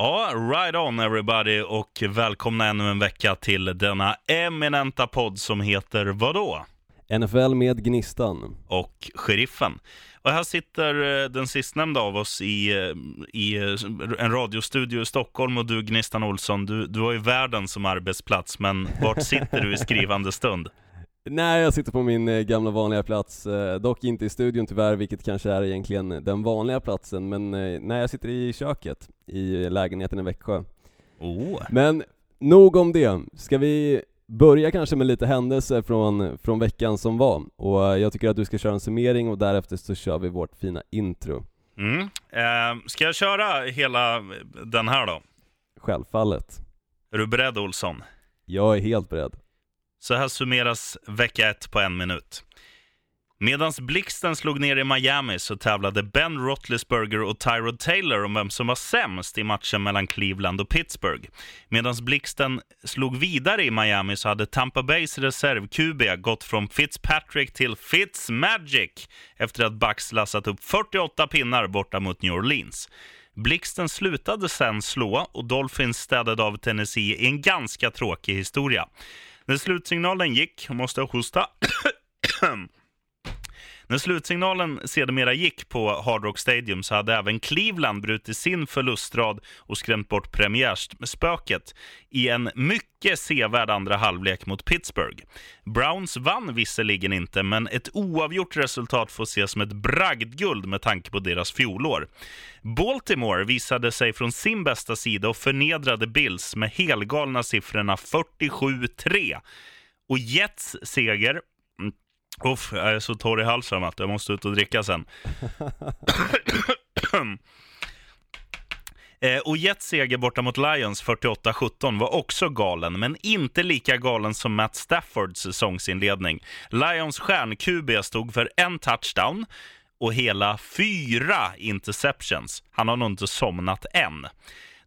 Ja, right on everybody och välkomna ännu en vecka till denna eminenta podd som heter vadå? NFL med Gnistan. Och Sheriffen. Och här sitter eh, den sistnämnda av oss i, eh, i eh, en radiostudio i Stockholm och du Gnistan Olsson, du, du har ju världen som arbetsplats, men vart sitter du i skrivande stund? Nej, jag sitter på min gamla vanliga plats, dock inte i studion tyvärr, vilket kanske är egentligen den vanliga platsen, men nej, jag sitter i köket i lägenheten i Växjö. Oh. Men nog om det. Ska vi börja kanske med lite händelser från, från veckan som var? Och jag tycker att du ska köra en summering och därefter så kör vi vårt fina intro. Mm. Eh, ska jag köra hela den här då? Självfallet. Är du beredd Olsson? Jag är helt beredd. Så här summeras vecka ett på en minut. Medan Blixten slog ner i Miami så tävlade Ben Roethlisberger och Tyrod Taylor om vem som var sämst i matchen mellan Cleveland och Pittsburgh. Medan Blixten slog vidare i Miami så hade Tampa Bays reserv QB gått från Fitzpatrick till Fitzmagic efter att Bucks lassat upp 48 pinnar borta mot New Orleans. Blixten slutade sen slå och Dolphins städade av Tennessee i en ganska tråkig historia. När slutsignalen gick, måste jag hosta. När slutsignalen sedermera gick på Hard Rock Stadium så hade även Cleveland brutit sin förlustrad och skrämt bort premiärspöket i en mycket sevärd andra halvlek mot Pittsburgh. Browns vann visserligen inte, men ett oavgjort resultat får ses som ett bragdguld med tanke på deras fjolår. Baltimore visade sig från sin bästa sida och förnedrade Bills med helgalna siffrorna 47-3. Och Jets seger Uff, jag är så torr i halsen att jag måste ut och dricka sen. eh, och Jets seger borta mot Lions 48-17 var också galen, men inte lika galen som Matt Staffords säsongsinledning. Lions stjärn-QB stod för en touchdown och hela fyra interceptions. Han har nog inte somnat än.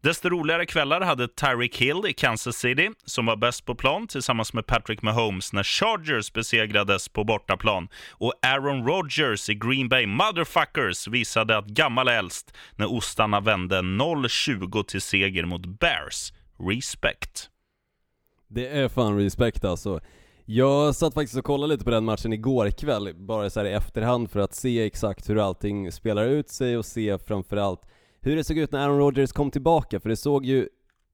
Desto roligare kvällar hade Tyreek Hill i Kansas City, som var bäst på plan, tillsammans med Patrick Mahomes när Chargers besegrades på bortaplan. Och Aaron Rodgers i Green Bay Motherfuckers visade att gammal är äldst när ostarna vände 0-20 till seger mot Bears. Respect. Det är fan respect alltså. Jag satt faktiskt och kollade lite på den matchen igår kväll, bara så här i efterhand för att se exakt hur allting spelar ut sig och se framförallt hur det såg ut när Aaron Rodgers kom tillbaka, för det såg ju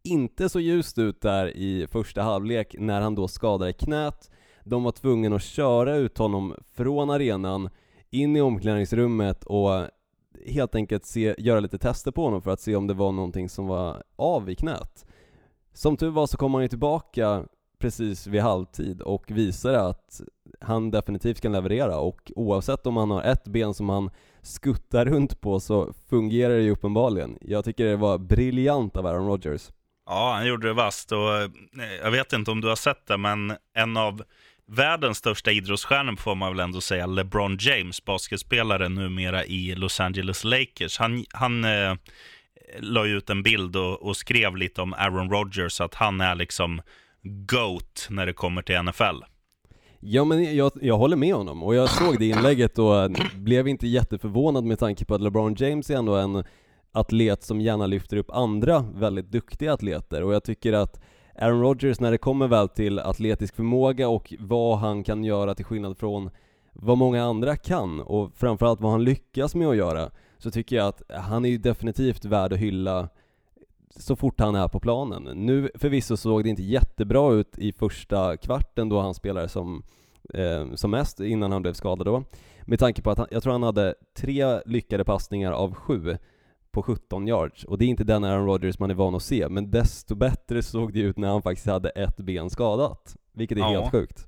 inte så ljust ut där i första halvlek när han då skadade knät. De var tvungna att köra ut honom från arenan in i omklädningsrummet och helt enkelt se, göra lite tester på honom för att se om det var någonting som var av i knät. Som tur var så kom han ju tillbaka precis vid halvtid och visade att han definitivt kan leverera och oavsett om han har ett ben som han skuttar runt på så fungerar det ju uppenbarligen. Jag tycker det var briljant av Aaron Rodgers. Ja, han gjorde det vasst och eh, jag vet inte om du har sett det, men en av världens största idrottsstjärnor får man väl ändå säga, LeBron James, basketspelare numera i Los Angeles Lakers. Han, han eh, la ut en bild och, och skrev lite om Aaron Rodgers, att han är liksom GOAT när det kommer till NFL. Ja men jag, jag håller med honom, och jag såg det inlägget och blev inte jätteförvånad med tanke på att LeBron James är ändå en atlet som gärna lyfter upp andra väldigt duktiga atleter och jag tycker att Aaron Rodgers när det kommer väl till atletisk förmåga och vad han kan göra till skillnad från vad många andra kan och framförallt vad han lyckas med att göra så tycker jag att han är ju definitivt värd att hylla så fort han är på planen. Nu förvisso såg det inte jättebra ut i första kvarten då han spelade som, eh, som mest innan han blev skadad då. Med tanke på att han, jag tror han hade tre lyckade passningar av sju på 17 yards och det är inte den Aaron Rodgers man är van att se, men desto bättre såg det ut när han faktiskt hade ett ben skadat, vilket är ja. helt sjukt.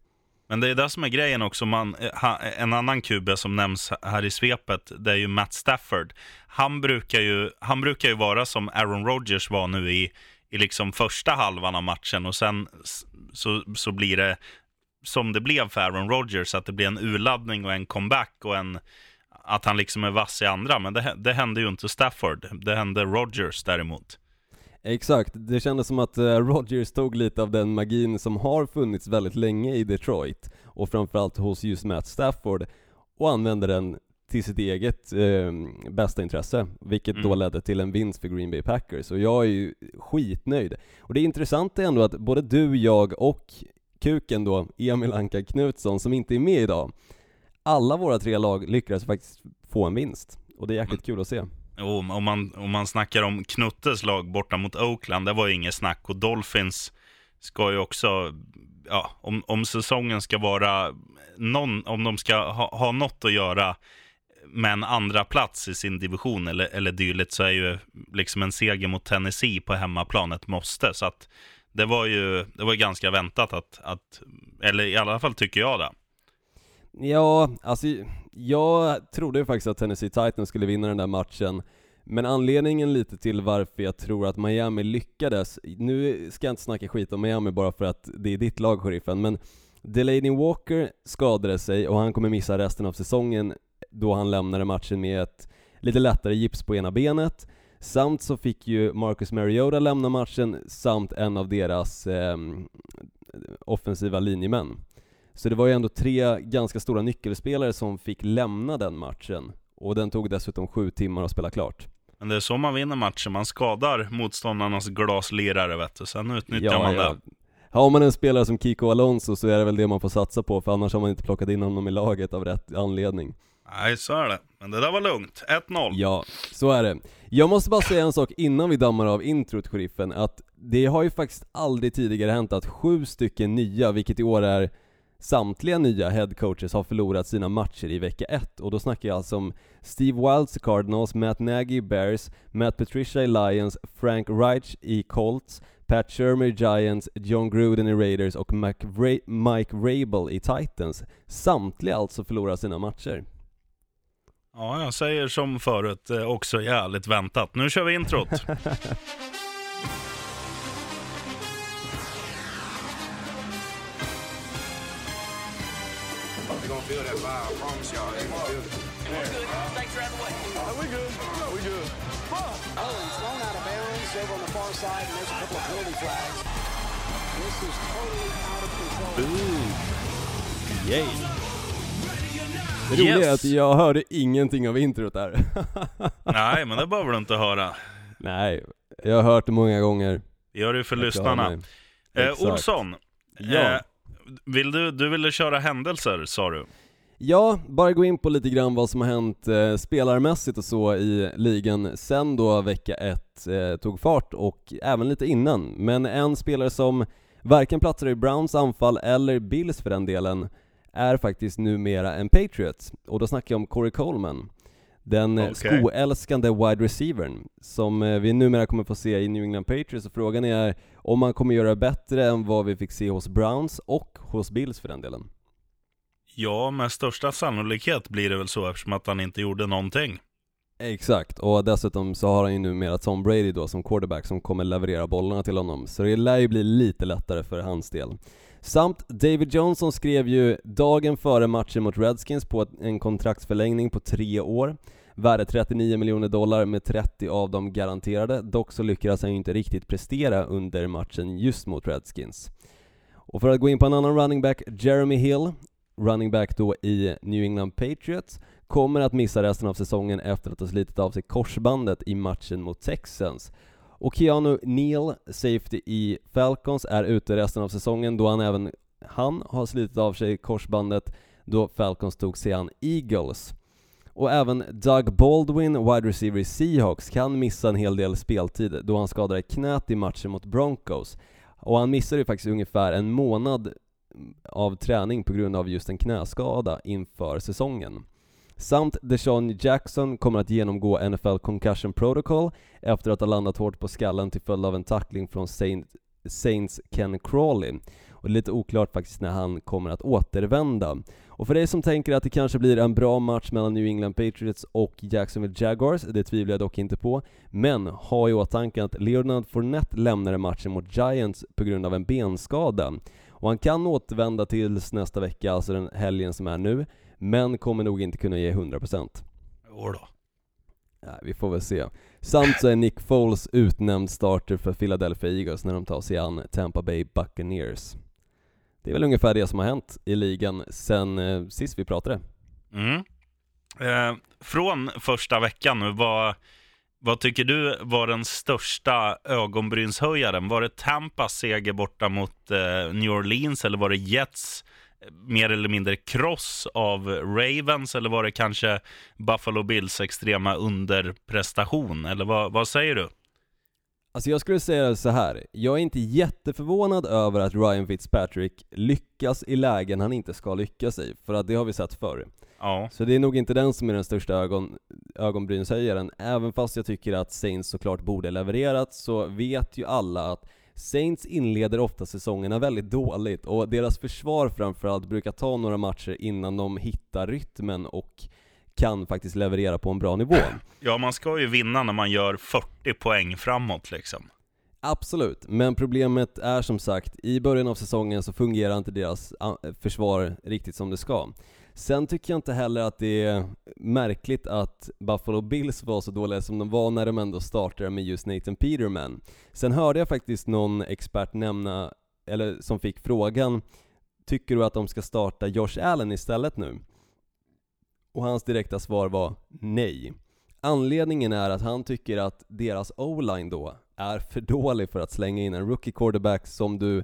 Men det är det som är grejen också. Man, eh, eh, en annan QB som nämns här i svepet, det är ju Matt Stafford. Han brukar ju, han brukar ju vara som Aaron Rodgers var nu i, i liksom första halvan av matchen och sen så, så blir det som det blev för Aaron Rodgers, att det blir en urladdning och en comeback och en att han liksom är vass i andra. Men det, det hände ju inte Stafford. Det hände Rodgers däremot. Exakt, det kändes som att eh, Rodgers tog lite av den magin som har funnits väldigt länge i Detroit och framförallt hos just Matt Stafford och använde den till sitt eget eh, bästa intresse, vilket mm. då ledde till en vinst för Green Bay Packers, och jag är ju skitnöjd. Och det intressanta är ändå att både du, jag och kuken då, Emil Anka Knutsson, som inte är med idag, alla våra tre lag lyckades faktiskt få en vinst, och det är jäkligt kul att se. Jo, om man, om man snackar om Knuttes lag borta mot Oakland, det var ju inget snack, och Dolphins ska ju också, ja, om, om säsongen ska vara någon, om de ska ha, ha något att göra med en andra plats i sin division eller, eller dylikt så är ju liksom en seger mot Tennessee på hemmaplan ett måste. Så att det var ju det var ganska väntat att, att, eller i alla fall tycker jag det. Ja, alltså jag trodde ju faktiskt att Tennessee Titans skulle vinna den där matchen. Men anledningen lite till varför jag tror att Miami lyckades, nu ska jag inte snacka skit om Miami bara för att det är ditt lag, sheriffen, men Delaney Walker skadade sig och han kommer missa resten av säsongen då han lämnade matchen med ett lite lättare gips på ena benet. Samt så fick ju Marcus Mariota lämna matchen samt en av deras eh, offensiva linjemän. Så det var ju ändå tre ganska stora nyckelspelare som fick lämna den matchen. Och den tog dessutom sju timmar att spela klart. Men det är så man vinner matcher, man skadar motståndarnas glaslirare vet du, sen utnyttjar ja, man ja. det. Har man en spelare som Kiko Alonso så är det väl det man får satsa på, för annars har man inte plockat in honom i laget av rätt anledning. Nej, så är det. Men det där var lugnt. 1-0. Ja, så är det. Jag måste bara säga en sak innan vi dammar av introt, sheriffen, att det har ju faktiskt aldrig tidigare hänt att sju stycken nya, vilket i år är samtliga nya headcoaches har förlorat sina matcher i vecka 1 och då snackar jag alltså om Steve Wilds i Cardinals, Matt Nagy i Bears, Matt Patricia i Lions, Frank Reich i Colts, Pat Shermer i Giants, John Gruden i Raiders och Mike Rabel i Titans. Samtliga alltså förlorar sina matcher. Ja, jag säger som förut, eh, också jävligt väntat. Nu kör vi introt. feel that vibe. I promise y'all. Hey, Mark. Good. Thanks for having me. we good. we good. Oh, he's thrown out of bounds over on the far side, and there's a couple of penalty flags. This is totally out of control. Ooh. Yay. Det roliga yes. är att jag hörde ingenting av introt där. Nej, men det behöver du inte höra. Nej, jag har hört det många gånger. Gör det för jag lyssnarna. Eh, Olsson, ja. eh, vill du, du ville köra händelser, sa du? Ja, bara gå in på lite grann vad som har hänt eh, spelarmässigt och så i ligan sen då vecka ett eh, tog fart och även lite innan. Men en spelare som varken platsar i Browns anfall eller Bills för den delen är faktiskt numera en Patriot, och då snackar jag om Corey Coleman. Den okay. skoälskande wide receivern, som eh, vi numera kommer få se i New England Patriots, och frågan är om han kommer göra bättre än vad vi fick se hos Browns och hos Bills för den delen. Ja, med största sannolikhet blir det väl så eftersom att han inte gjorde någonting. Exakt, och dessutom så har han ju numera Tom Brady då som quarterback som kommer leverera bollarna till honom, så det lär ju bli lite lättare för hans del. Samt David Johnson skrev ju dagen före matchen mot Redskins på en kontraktsförlängning på tre år, värde 39 miljoner dollar med 30 av dem garanterade, dock så lyckades han ju inte riktigt prestera under matchen just mot Redskins. Och för att gå in på en annan running back, Jeremy Hill, running back då i New England Patriots, kommer att missa resten av säsongen efter att ha slitit av sig korsbandet i matchen mot Texans. Och Keanu Neal, safety i Falcons, är ute resten av säsongen då han även han har slitit av sig korsbandet då Falcons tog sig an Eagles. Och även Doug Baldwin, wide receiver i Seahawks, kan missa en hel del speltid då han skadade knät i matchen mot Broncos. Och han missade ju faktiskt ungefär en månad av träning på grund av just en knäskada inför säsongen. Samt Deshaun Jackson kommer att genomgå NFL Concussion Protocol efter att ha landat hårt på skallen till följd av en tackling från Saint, Saints Ken Crawley. Och det är lite oklart faktiskt när han kommer att återvända. Och för dig som tänker att det kanske blir en bra match mellan New England Patriots och Jacksonville Jaguars, det tvivlar jag dock inte på, men ha i åtanke att Leonard Fournette lämnade matchen mot Giants på grund av en benskada. Och han kan återvända tills nästa vecka, alltså den helgen som är nu, men kommer nog inte kunna ge 100%. Jodå. Nej, vi får väl se. Samt så är Nick Foles utnämnd starter för Philadelphia Eagles när de tar sig an Tampa Bay Buccaneers. Det är väl ungefär det som har hänt i ligan sen eh, sist vi pratade. Mm. Eh, från första veckan nu, vad, vad tycker du var den största ögonbrynshöjaren? Var det Tampas seger borta mot eh, New Orleans eller var det Jets eh, mer eller mindre kross av Ravens eller var det kanske Buffalo Bills extrema underprestation? Eller vad, vad säger du? Alltså jag skulle säga så här. jag är inte jätteförvånad över att Ryan Fitzpatrick lyckas i lägen han inte ska lyckas i, för att det har vi sett förr. Ja. Så det är nog inte den som är den största ögon, ögonbrynshöjaren, även fast jag tycker att Saints såklart borde levererat, så vet ju alla att Saints inleder ofta säsongerna väldigt dåligt, och deras försvar framförallt brukar ta några matcher innan de hittar rytmen och kan faktiskt leverera på en bra nivå. Ja, man ska ju vinna när man gör 40 poäng framåt liksom. Absolut, men problemet är som sagt, i början av säsongen så fungerar inte deras försvar riktigt som det ska. Sen tycker jag inte heller att det är märkligt att Buffalo Bills var så dåliga som de var när de ändå startade med just Nathan Peterman. Sen hörde jag faktiskt någon expert nämna, eller som fick frågan, tycker du att de ska starta Josh Allen istället nu? Och hans direkta svar var nej. Anledningen är att han tycker att deras o-line då är för dålig för att slänga in en rookie quarterback som du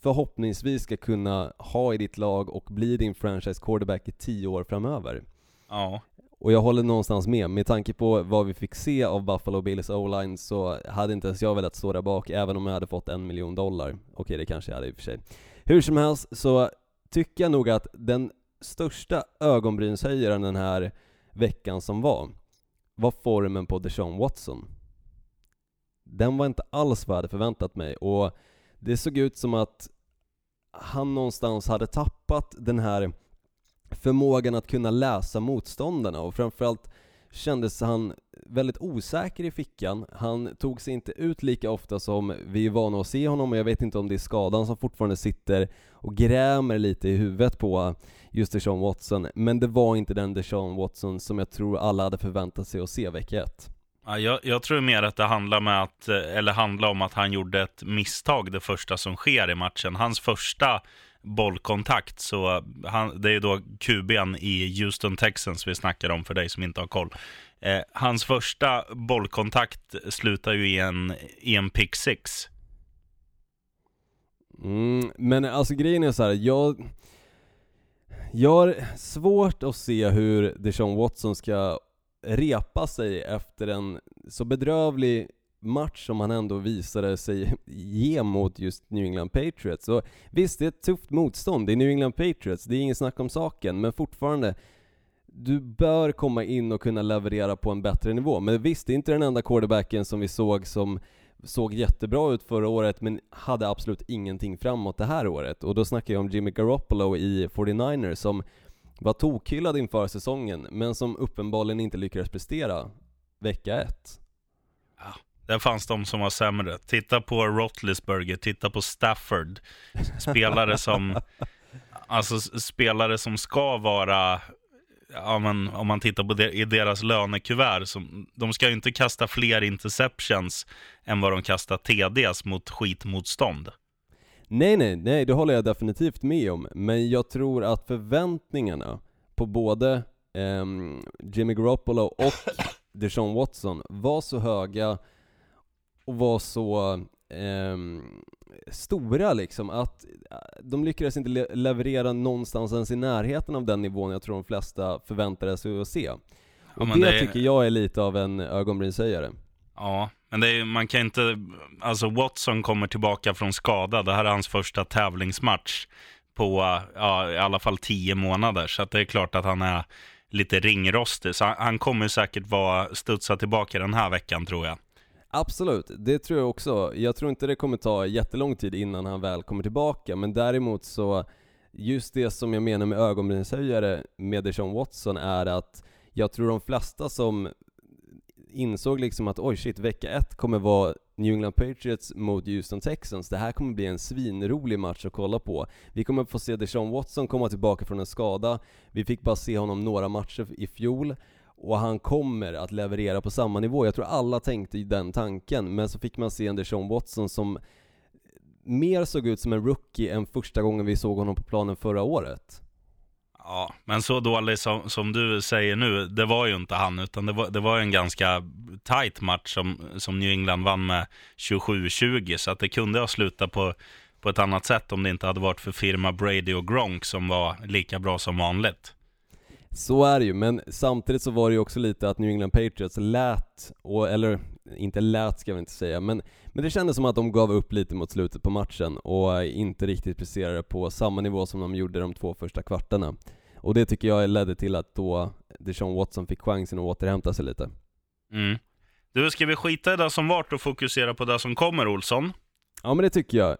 förhoppningsvis ska kunna ha i ditt lag och bli din franchise quarterback i tio år framöver. Ja. Och jag håller någonstans med, med tanke på vad vi fick se av Buffalo Bills o-line så hade inte ens jag velat stå där bak även om jag hade fått en miljon dollar. Okej, det kanske jag hade i och för sig. Hur som helst så tycker jag nog att den största ögonbrynshöjaren den här veckan som var, var formen på Deshaun Watson. Den var inte alls vad jag hade förväntat mig och det såg ut som att han någonstans hade tappat den här förmågan att kunna läsa motståndarna och framförallt kändes han väldigt osäker i fickan. Han tog sig inte ut lika ofta som vi är vana att se honom och jag vet inte om det är skadan som fortfarande sitter och grämer lite i huvudet på just Deshaun Watson. Men det var inte den Deshaun Watson som jag tror alla hade förväntat sig att se vecka ett. Ja, jag, jag, tror mer att det handlar, med att, eller handlar om att han gjorde ett misstag det första som sker i matchen. Hans första bollkontakt, så han, det är då QB'n i Houston Texans vi snackar om för dig som inte har koll. Eh, hans första bollkontakt slutar ju i en, i en pick six. Mm, men alltså grejen är så här, jag jag har svårt att se hur Deshaun Watson ska repa sig efter en så bedrövlig match som han ändå visade sig ge mot just New England Patriots. Och visst, det är ett tufft motstånd, det är New England Patriots, det är ingen snack om saken, men fortfarande du bör komma in och kunna leverera på en bättre nivå. Men visst, det är inte den enda quarterbacken som vi såg som såg jättebra ut förra året men hade absolut ingenting framåt det här året. Och då snackar jag om Jimmy Garoppolo i 49ers som var tokhyllad inför säsongen men som uppenbarligen inte lyckades prestera vecka ett. Ja, där fanns de som var sämre. Titta på Roethlisberger, titta på Stafford. Spelare som, alltså spelare som ska vara ja, men, om man tittar på det, i deras lönekuvert, så, de ska ju inte kasta fler interceptions än vad de kastar TDs mot skitmotstånd. Nej, nej, nej, det håller jag definitivt med om. Men jag tror att förväntningarna på både eh, Jimmy Garoppolo och Deshaun Watson var så höga och var så eh, stora liksom, att äh, de lyckades inte le leverera någonstans ens i närheten av den nivån jag tror de flesta förväntade sig att se. Och ja, det, det, tycker jag är lite av en ögonbrynshöjare. Ja, men det är, man kan inte, alltså Watson kommer tillbaka från skada, det här är hans första tävlingsmatch på ja, i alla fall tio månader, så att det är klart att han är lite ringrostig. Så han, han kommer säkert vara studsa tillbaka den här veckan tror jag. Absolut, det tror jag också. Jag tror inte det kommer ta jättelång tid innan han väl kommer tillbaka, men däremot så, just det som jag menar med ögonbrynshöjare med Deshaun Watson är att jag tror de flesta som insåg liksom att oj shit, vecka ett kommer vara New England Patriots mot Houston Texans. Det här kommer bli en svinrolig match att kolla på. Vi kommer få se Deshaun Watson komma tillbaka från en skada. Vi fick bara se honom några matcher i fjol och han kommer att leverera på samma nivå. Jag tror alla tänkte i den tanken, men så fick man se en Deshaun Watson som mer såg ut som en rookie än första gången vi såg honom på planen förra året. Ja, men så dålig som, som du säger nu, det var ju inte han, utan det var, det var en ganska tight match som, som New England vann med 27-20, så att det kunde ha slutat på, på ett annat sätt om det inte hade varit för firma Brady och Gronk som var lika bra som vanligt. Så är det ju, men samtidigt så var det ju också lite att New England Patriots lät, och, eller inte lät ska jag väl inte säga, men, men det kändes som att de gav upp lite mot slutet på matchen och inte riktigt presterade på samma nivå som de gjorde de två första kvartarna. Och det tycker jag ledde till att då Deshaun Watson fick chansen att återhämta sig lite. Mm. Du, ska vi skita i det som vart och fokusera på det som kommer, Olsson? Ja men det tycker jag,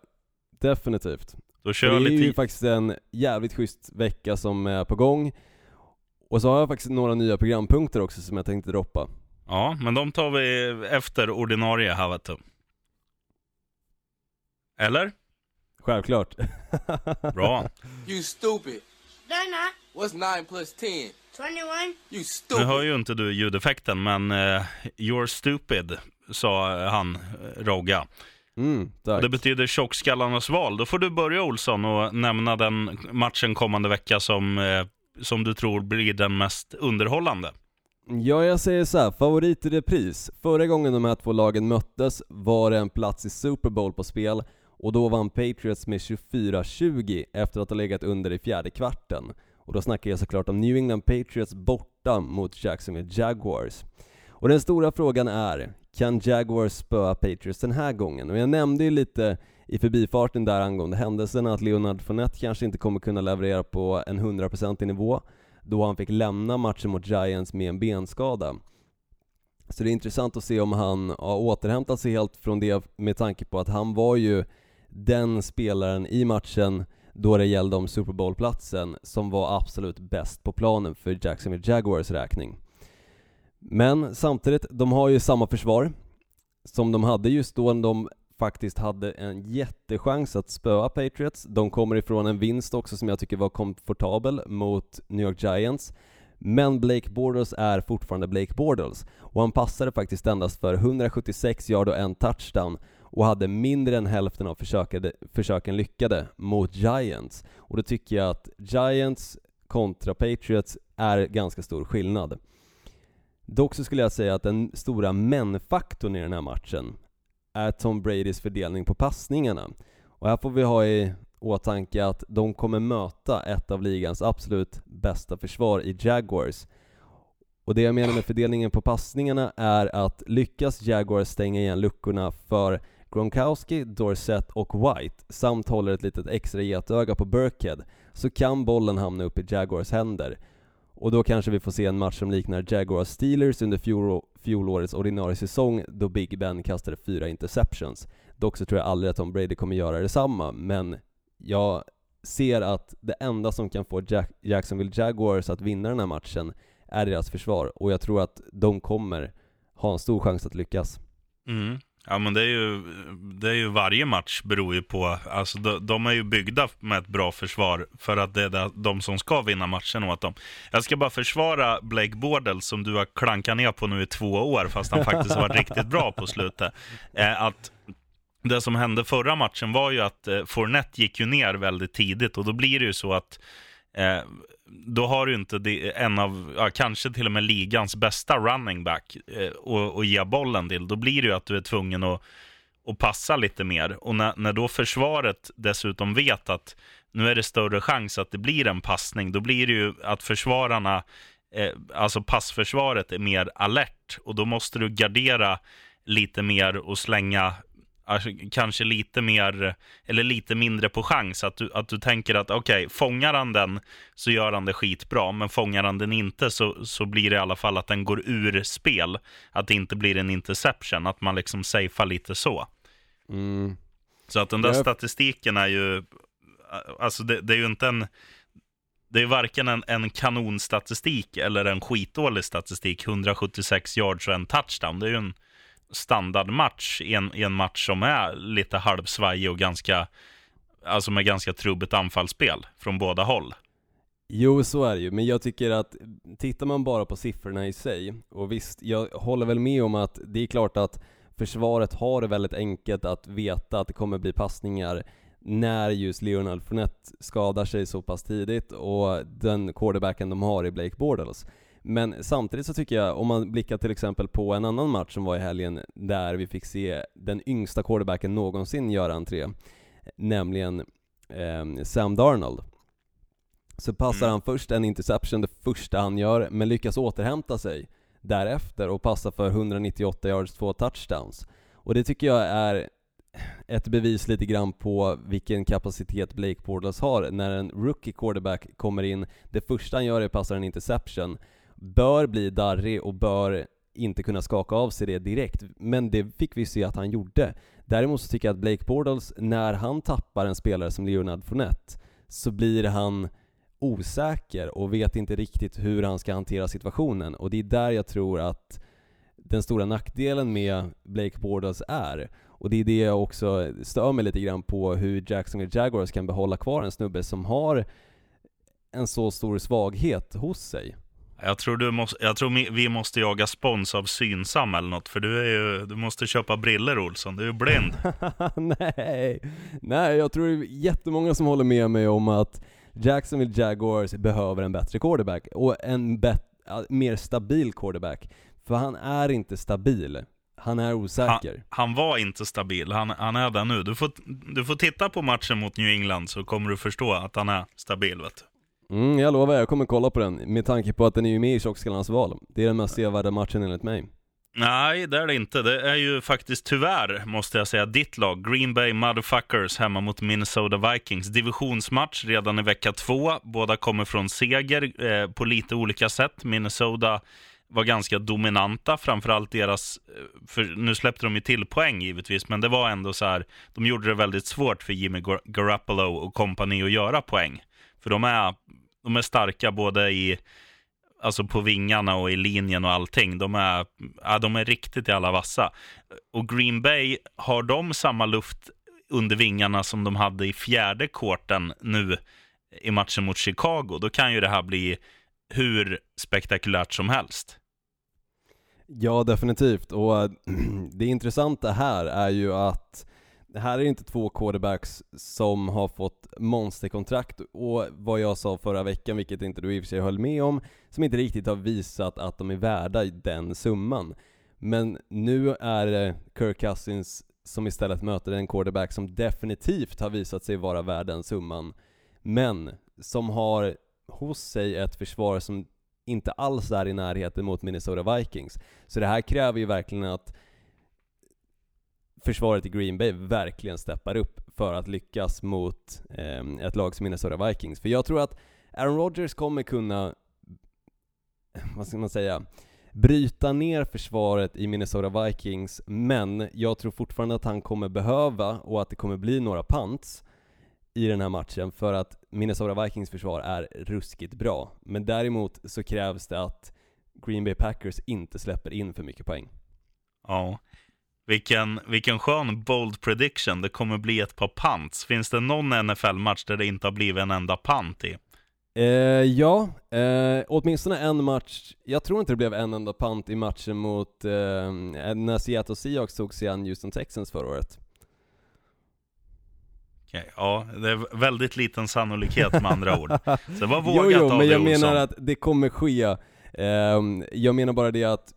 definitivt. Då kör det är ju faktiskt en jävligt schysst vecka som är på gång. Och så har jag faktiskt några nya programpunkter också som jag tänkte droppa. Ja, men de tar vi efter ordinarie här vet du. Eller? Självklart. Bra. You stupid. No, not. What's 9 plus 10? 21. You Nu stupid. hör ju inte du ljudeffekten, men uh, “You're stupid” sa han, eh, Rogga. Mm, det betyder tjockskallarnas val. Då får du börja Olsson och nämna den matchen kommande vecka som, eh, som du tror blir den mest underhållande. Ja, jag säger så här, favorit i repris. Förra gången de här två lagen möttes var det en plats i Super Bowl på spel och då vann Patriots med 24-20 efter att ha legat under i fjärde kvarten. Och då snackar jag såklart om New England Patriots borta mot Jacksonville Jaguars. Och den stora frågan är, kan Jaguars spöa Patriots den här gången? Och jag nämnde ju lite i förbifarten där angående händelsen att Leonard Fournette kanske inte kommer kunna leverera på en 100% nivå då han fick lämna matchen mot Giants med en benskada. Så det är intressant att se om han har återhämtat sig helt från det med tanke på att han var ju den spelaren i matchen då det gällde om Super Bowl-platsen som var absolut bäst på planen för Jacksonville Jaguars räkning. Men samtidigt, de har ju samma försvar som de hade just då de faktiskt hade en jättechans att spöa Patriots. De kommer ifrån en vinst också som jag tycker var komfortabel mot New York Giants. Men Blake Bortles är fortfarande Blake Bortles och han passade faktiskt endast för 176 yard och en touchdown och hade mindre än hälften av försökade, försöken lyckade mot Giants. Och då tycker jag att Giants kontra Patriots är ganska stor skillnad. Dock så skulle jag säga att den stora men-faktorn i den här matchen är Tom Bradys fördelning på passningarna. Och här får vi ha i åtanke att de kommer möta ett av ligans absolut bästa försvar i Jaguars. Och det jag menar med fördelningen på passningarna är att lyckas Jaguars stänga igen luckorna för Gronkowski, Dorsett och White samt håller ett litet extra getöga på Burkhead så kan bollen hamna upp i Jaguars händer. Och då kanske vi får se en match som liknar Jaguars Steelers under fjol, fjolårets ordinarie säsong då Big Ben kastade fyra interceptions. Dock så tror jag aldrig att Tom Brady kommer göra detsamma, men jag ser att det enda som kan få Jack Jacksonville Jaguars att vinna den här matchen är deras försvar och jag tror att de kommer ha en stor chans att lyckas. Mm. Ja, men det är, ju, det är ju varje match beror ju på, alltså de, de är ju byggda med ett bra försvar för att det är de som ska vinna matchen åt dem. Jag ska bara försvara Blake Bordel som du har klankat ner på nu i två år, fast han faktiskt har varit riktigt bra på slutet. Eh, att det som hände förra matchen var ju att eh, Fournette gick ju ner väldigt tidigt och då blir det ju så att eh, då har du inte det, en av, ja, kanske till och med ligans bästa running back eh, och, och ge bollen till. Då blir det ju att du är tvungen att, att passa lite mer. Och när, när då försvaret dessutom vet att nu är det större chans att det blir en passning, då blir det ju att försvararna, eh, alltså passförsvaret är mer alert och då måste du gardera lite mer och slänga kanske lite mer, eller lite mindre på chans. Att du, att du tänker att okej, okay, fångar han den så gör han det skitbra, men fångar han den inte så, så blir det i alla fall att den går ur spel. Att det inte blir en interception, att man liksom safear lite så. Mm. Så att den där Jag- statistiken är ju, alltså det, det är ju inte en, det är varken en, en kanonstatistik eller en skitdålig statistik, 176 yards och en touchdown. Det är ju en standardmatch i en, i en match som är lite halvsvajig och ganska, alltså med ganska trubbigt anfallsspel från båda håll. Jo, så är det ju, men jag tycker att tittar man bara på siffrorna i sig, och visst, jag håller väl med om att det är klart att försvaret har det väldigt enkelt att veta att det kommer bli passningar när just Leonard Fournette skadar sig så pass tidigt och den quarterbacken de har i Blake Bortles. Men samtidigt så tycker jag, om man blickar till exempel på en annan match som var i helgen där vi fick se den yngsta quarterbacken någonsin göra entré, nämligen eh, Sam Darnold. Så passar Mm. han först en interception, det första han gör, men lyckas återhämta sig därefter och passa för 198 yards, två touchdowns. Och det tycker jag är ett bevis lite grann på vilken kapacitet Blake Bortles har när en rookie quarterback kommer in, det första han gör är att passa en interception, bör bli darrig och bör inte kunna skaka av sig det direkt, men det fick vi se att han gjorde. Däremot så tycker jag att Blake Bortles, när han tappar en spelare som Leonard Fournette, så blir han osäker och vet inte riktigt hur han ska hantera situationen och det är där jag tror att den stora nackdelen med Blake Bortles är. Och det är det jag också stör mig lite grann på hur Jacksonville Jaguars kan behålla kvar en snubbe som har en så stor svaghet hos sig. Jag tror, du måste, jag tror vi måste jaga spons av Synsam eller något, för du, är ju, du måste köpa briller Olsson, du är ju blind. Nej, nej jag tror det är jättemånga som håller med mig om att Jacksonville Jaguars behöver en bättre quarterback och en bet- mer stabil quarterback. För han är inte stabil, han är osäker. Han var inte stabil, han, han är det nu. Du får, du får titta på matchen mot New England så kommer du förstå att han är stabil. Vet du. Mm, jag lovar, jag kommer kolla på den med tanke på att den är ju med i Tjockskallarnas val. Det är den mest sevärda matchen enligt mig. Nej, det är det inte. Det är ju faktiskt tyvärr, måste jag säga, ditt lag. Green Bay Motherfuckers hemma mot Minnesota Vikings. Divisionsmatch redan i vecka två. Båda kommer från seger eh, på lite olika sätt. Minnesota var ganska dominanta, framförallt deras, eh, för nu släppte de ju till poäng givetvis, men det var ändå så här, de gjorde det väldigt svårt för Jimmy Garoppolo och kompani att göra poäng. För de är, de är starka både i alltså på vingarna och i linjen och allting. De är, ja, de är riktigt jävla vassa. Och Green Bay, har de samma luft under vingarna som de hade i fjärde korten nu i matchen mot Chicago, då kan ju det här bli hur spektakulärt som helst. Ja, definitivt. Och det intressanta här är ju att det här är inte två quarterbacks som har fått monsterkontrakt och vad jag sa förra veckan, vilket inte du i och för sig höll med om, som inte riktigt har visat att de är värda den summan. Men nu är det Kirk Cousins som istället möter en quarterback som definitivt har visat sig vara värd den summan, men som har hos sig ett försvar som inte alls är i närheten mot Minnesota Vikings. Så det här kräver ju verkligen att försvaret i Green Bay verkligen steppar upp för att lyckas mot eh, ett lag som Minnesota Vikings. För jag tror att Aaron Rodgers kommer kunna, vad ska man säga, bryta ner försvaret i Minnesota Vikings, men jag tror fortfarande att han kommer behöva, och att det kommer bli några pants i den här matchen, för att Minnesota Vikings försvar är ruskigt bra. Men däremot så krävs det att Green Bay Packers inte släpper in för mycket poäng. Ja. Vilken, vilken skön bold prediction. Det kommer bli ett par punts. Finns det någon NFL-match där det inte har blivit en enda punt i? Eh, ja, eh, åtminstone en match, jag tror inte det blev en enda punt i matchen mot, eh, när Seattle Seahawks tog sig an Houston Texans förra året. Okej, ja, det är väldigt liten sannolikhet med andra ord. Så det var jo, vågat jo, av men jag Olsson. menar att det kommer ske. Ehm, jag menar bara det att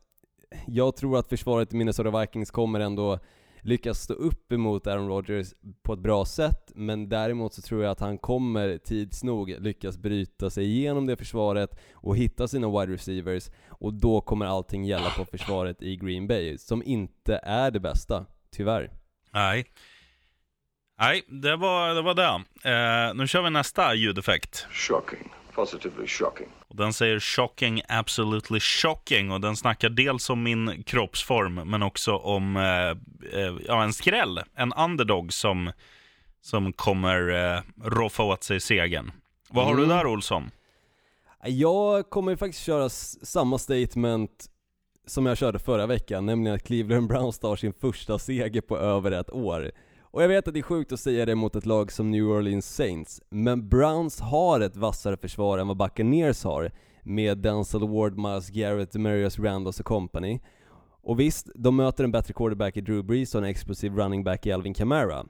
jag tror att försvaret i Minnesota Vikings kommer ändå lyckas stå upp emot Aaron Rodgers på ett bra sätt, men däremot så tror jag att han kommer tids nog lyckas bryta sig igenom det försvaret och hitta sina wide receivers, och då kommer allting gälla på försvaret i Green Bay, som inte är det bästa, tyvärr. Nej. Nej, det var det. Var det. Eh, nu kör vi nästa ljudeffekt. Shocking. Positively shocking. Och den säger shocking, absolutely shocking. Och den snackar dels om min kroppsform, men också om eh, eh, ja, en skräll. En underdog som, som kommer eh, roffa åt sig segern. Vad har du Mm. där, Olsson? Jag kommer faktiskt köra samma statement som jag körde förra veckan, nämligen att Cleveland Browns tar sin första seger på över ett år. Och jag vet att det är sjukt att säga det mot ett lag som New Orleans Saints, men Browns har ett vassare försvar än vad Buccaneers har, med Denzel Ward, Miles Garrett, Demarius Randolph och company. Och visst, de möter en bättre quarterback i Drew Brees och en explosiv running back i Alvin Kamara.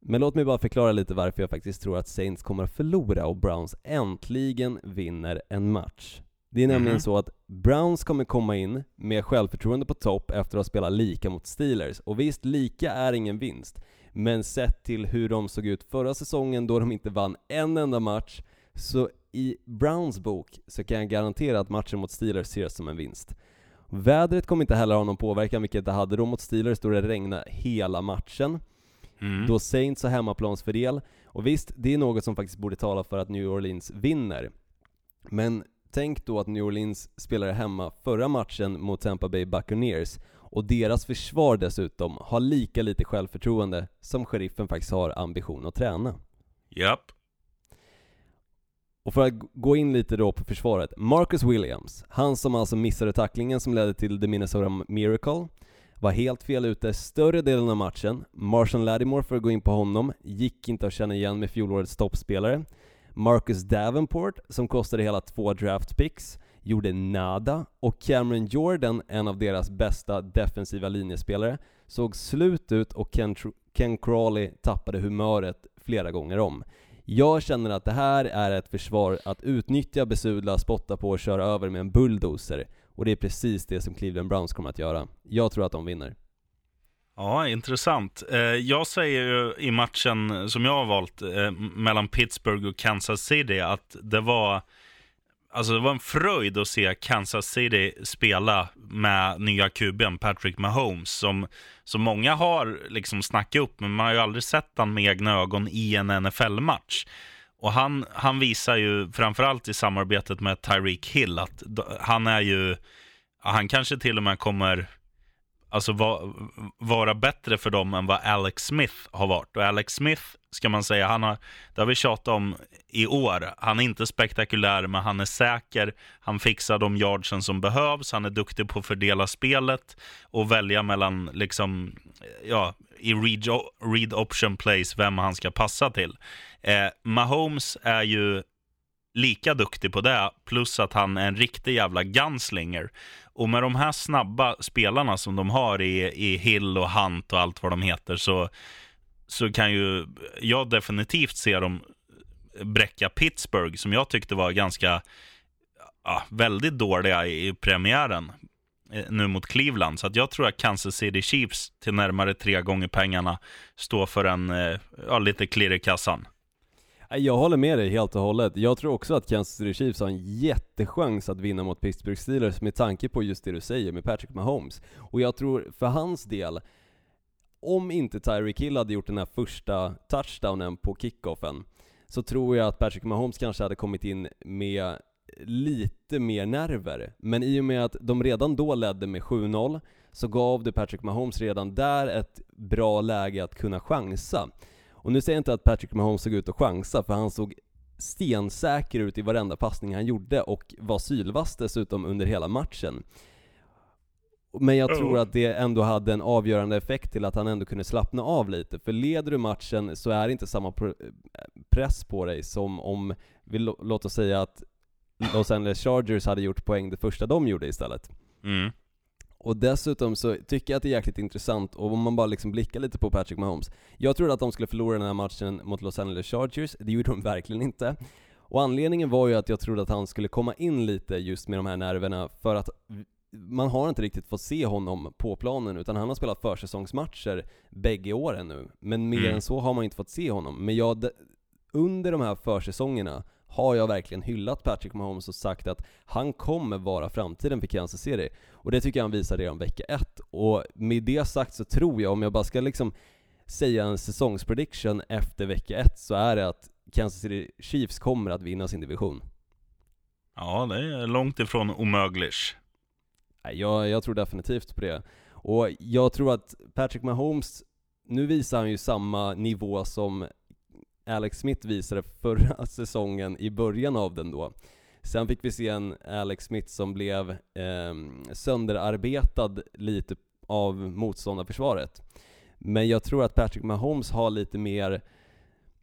Men låt mig bara förklara lite varför jag faktiskt tror att Saints kommer att förlora och Browns äntligen vinner en match. Det är nämligen Mhm. så att Browns kommer komma in med självförtroende på topp efter att ha spelat lika mot Steelers. Och visst, lika är ingen vinst. Men sett till hur de såg ut förra säsongen då de inte vann en enda match, så i Browns bok så kan jag garantera att matchen mot Steelers ses som en vinst. Vädret kommer inte heller ha någon påverkan, vilket det hade då mot Steelers då det regnade hela matchen. Mm. Då Saints har hemmaplansfördel, och visst, det är något som faktiskt borde tala för att New Orleans vinner. Men tänk då att New Orleans spelade hemma förra matchen mot Tampa Bay Buccaneers, och deras försvar dessutom har lika lite självförtroende som sheriffen faktiskt har ambition att träna. Japp. Och för att gå in lite då på försvaret, Marcus Williams, han som alltså missade tacklingen som ledde till the Minnesota Miracle, var helt fel ute större delen av matchen. Marshall Lattimore, för att gå in på honom, gick inte att känna igen med fjolårets toppspelare. Marcus Davenport, som kostade hela två draft picks, gjorde nada. Och Cameron Jordan, en av deras bästa defensiva linjespelare, såg slut ut och Ken, Tr- Ken Crawley tappade humöret flera gånger om. Jag känner att det här är ett försvar att utnyttja, besudla, spotta på och köra över med en bulldozer. Och det är precis det som Cleveland Browns kommer att göra. Jag tror att de vinner. Ja, intressant. Eh, jag säger ju i matchen som jag har valt eh, mellan Pittsburgh och Kansas City att det var Alltså det var en fröjd att se Kansas City spela med nya kuben Patrick Mahomes som, som många har liksom snackat upp men man har ju aldrig sett han med egna ögon i en NFL-match. Och han, han visar ju framförallt i samarbetet med Tyreek Hill att han är ju, han kanske till och med kommer alltså va, vara bättre för dem än vad Alex Smith har varit. Och Alex Smith, ska man säga, han har, det har vi tjatat om i år. Han är inte spektakulär, men han är säker. Han fixar de yardsen som behövs. Han är duktig på att fördela spelet och välja mellan, liksom, ja, i read, read option plays, vem han ska passa till. Eh, Mahomes är ju lika duktig på det, plus att han är en riktig jävla gunslinger. Och med de här snabba spelarna som de har i, i Hill och Hunt och allt vad de heter så, så kan ju jag definitivt se dem bräcka Pittsburgh som jag tyckte var ganska ja, väldigt dåliga i premiären eh, nu mot Cleveland. Så att jag tror att Kansas City Chiefs till närmare tre gånger pengarna står för en eh, ja, lite klirr i kassan. Jag håller med dig helt och hållet. Jag tror också att Kansas City Chiefs har en jättechans att vinna mot Pittsburgh Steelers med tanke på just det du säger med Patrick Mahomes. Och jag tror för hans del, om inte Tyreek Hill hade gjort den här första touchdownen på kickoffen, så tror jag att Patrick Mahomes kanske hade kommit in med lite mer nerver. Men i och med att de redan då ledde med 7-0, så gav det Patrick Mahomes redan där ett bra läge att kunna chansa. Och nu säger jag inte att Patrick Mahomes såg ut att chansa, för han såg stensäker ut i varenda passning han gjorde och var sylvass dessutom under hela matchen. Men jag tror att det ändå hade en avgörande effekt till att han ändå kunde slappna av lite, för leder du matchen så är det inte samma pr- press på dig som om, vi lå- låt oss säga att Los Angeles Chargers hade gjort poäng det första de gjorde istället. Mm. Och dessutom så tycker jag att det är jäkligt intressant, och om man bara liksom blickar lite på Patrick Mahomes. Jag trodde att de skulle förlora den här matchen mot Los Angeles Chargers, det gjorde de verkligen inte. Och anledningen var ju att jag trodde att han skulle komma in lite just med de här nerverna, för att man har inte riktigt fått se honom på planen, utan han har spelat försäsongsmatcher bägge åren nu. Men mer Mm. än så har man inte fått se honom. Men jag, under de här försäsongerna har jag verkligen hyllat Patrick Mahomes och sagt att han kommer vara framtiden för Kansas City. Och det tycker jag han visar redan vecka ett. Och med det sagt så tror jag, om jag bara ska liksom säga en säsongsprediction efter vecka ett, så är det att Kansas City Chiefs kommer att vinna sin division. Ja, det är långt ifrån omögligt. Nej, Jag, jag tror definitivt på det. Och jag tror att Patrick Mahomes, nu visar han ju samma nivå som Alex Smith visade förra säsongen i början av den då. Sen fick vi se en Alex Smith som blev eh, sönderarbetad lite av motståndarförsvaret. Men jag tror att Patrick Mahomes har lite mer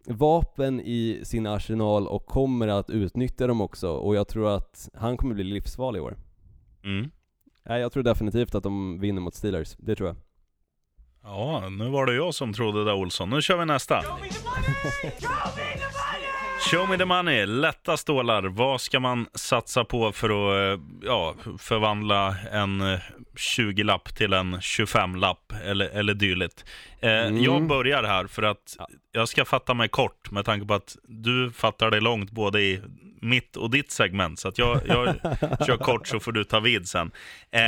vapen i sin arsenal och kommer att utnyttja dem också. Och jag tror att han kommer bli livsfarlig i år. Mm. Jag tror definitivt att de vinner mot Steelers. Det tror jag. Ja, nu var det jag som trodde det Olsson. Nu kör vi nästa. Show me the money, lätta stålar. Vad ska man satsa på för att eh, ja, förvandla en 20-lapp till en 25-lapp eller, eller dylikt? Eh, Mm. Jag börjar här för att jag ska fatta mig kort med tanke på att du fattar dig långt både i mitt och ditt segment. Så att jag, jag kör kort så får du ta vid sen. Eh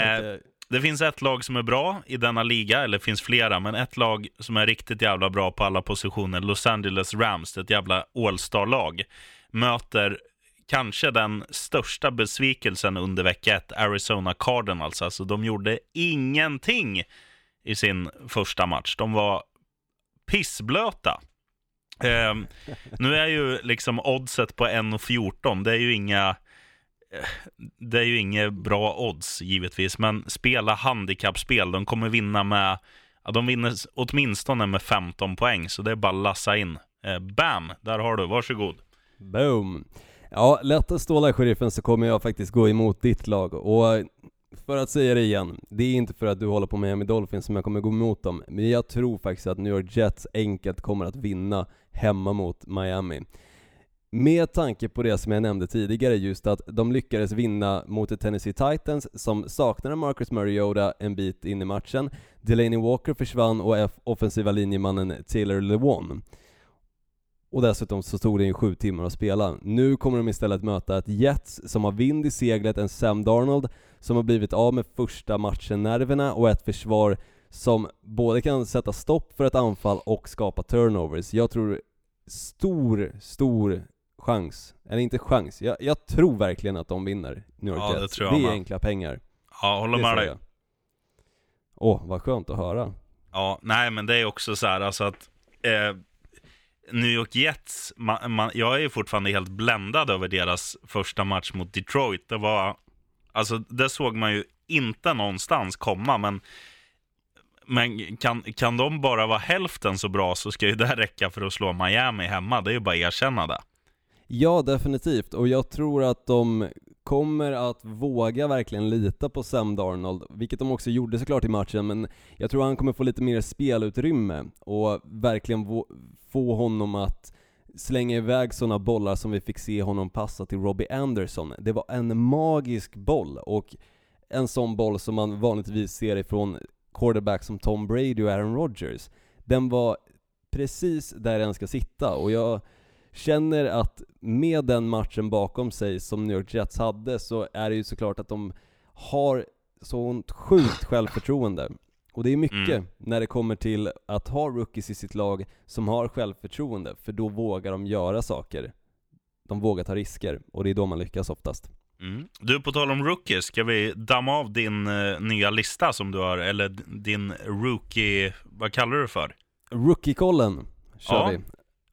det finns ett lag som är bra i denna liga, eller det finns flera, men ett lag som är riktigt jävla bra på alla positioner, Los Angeles Rams, ett jävla All-star-lag, möter kanske den största besvikelsen under vecka ett, Arizona Cardinals. Alltså, alltså de gjorde ingenting i sin första match. De var pissblöta. Eh, nu är ju liksom oddset på 1,14, det är ju inga det är ju inget bra odds givetvis, men spela handikappspel. De kommer vinna med, ja, de vinner åtminstone med 15 poäng, så det är bara att lassa in. Eh, bam, där har du, varsågod. Boom! Ja, lätt att ståla sheriffen så kommer jag faktiskt gå emot ditt lag och för att säga det igen, det är inte för att du håller på Miami Dolphins som jag kommer gå emot dem, men jag tror faktiskt att New York Jets enkelt kommer att vinna hemma mot Miami. Med tanke på det som jag nämnde tidigare, just att de lyckades vinna mot ett Tennessee Titans som saknade Marcus Mariota en bit in i matchen. Delaney Walker försvann och F- offensiva linjemannen Taylor Lewan. Och dessutom så stod det ju sju timmar att spela. Nu kommer de istället möta ett Jets som har vind i seglet, en Sam Darnold som har blivit av med första matchen-nerverna och ett försvar som både kan sätta stopp för ett anfall och skapa turnovers. Jag tror stor, stor chans, eller inte chans, jag, jag tror verkligen att de vinner New York Ja, det Jets. tror jag det är med. enkla pengar. Ja, håller Det med dig. Åh, vad skönt att höra. Ja, nej, men det är också så här, alltså att eh, New York Jets, man, man, jag är ju fortfarande helt bländad över deras första match mot Detroit. Det var, alltså det såg man ju inte någonstans komma, men men kan, kan de bara vara hälften så bra så ska ju det räcka för att slå Miami hemma. Det är ju bara att erkänna det. Ja, definitivt. Och jag tror att de kommer att våga verkligen lita på Sam Darnold, vilket de också gjorde såklart i matchen, men jag tror han kommer få lite mer spelutrymme och verkligen få- honom att slänga iväg sådana bollar som vi fick se honom passa till Robbie Anderson. Det var en magisk boll och en sån boll som man vanligtvis ser ifrån quarterbacks som Tom Brady och Aaron Rodgers. Den var precis där den ska sitta och jag känner att med den matchen bakom sig som New York Jets hade så är det ju såklart att de har sånt sjukt självförtroende. Och det är mycket Mm. när det kommer till att ha rookies i sitt lag som har självförtroende, för då vågar de göra saker. De vågar ta risker, och det är då man lyckas oftast. Mm. Du, på tal om rookies, ska vi damma av din eh, nya lista som du har, eller din rookie, vad kallar du det för? Rookie-kollen kör Ja. vi.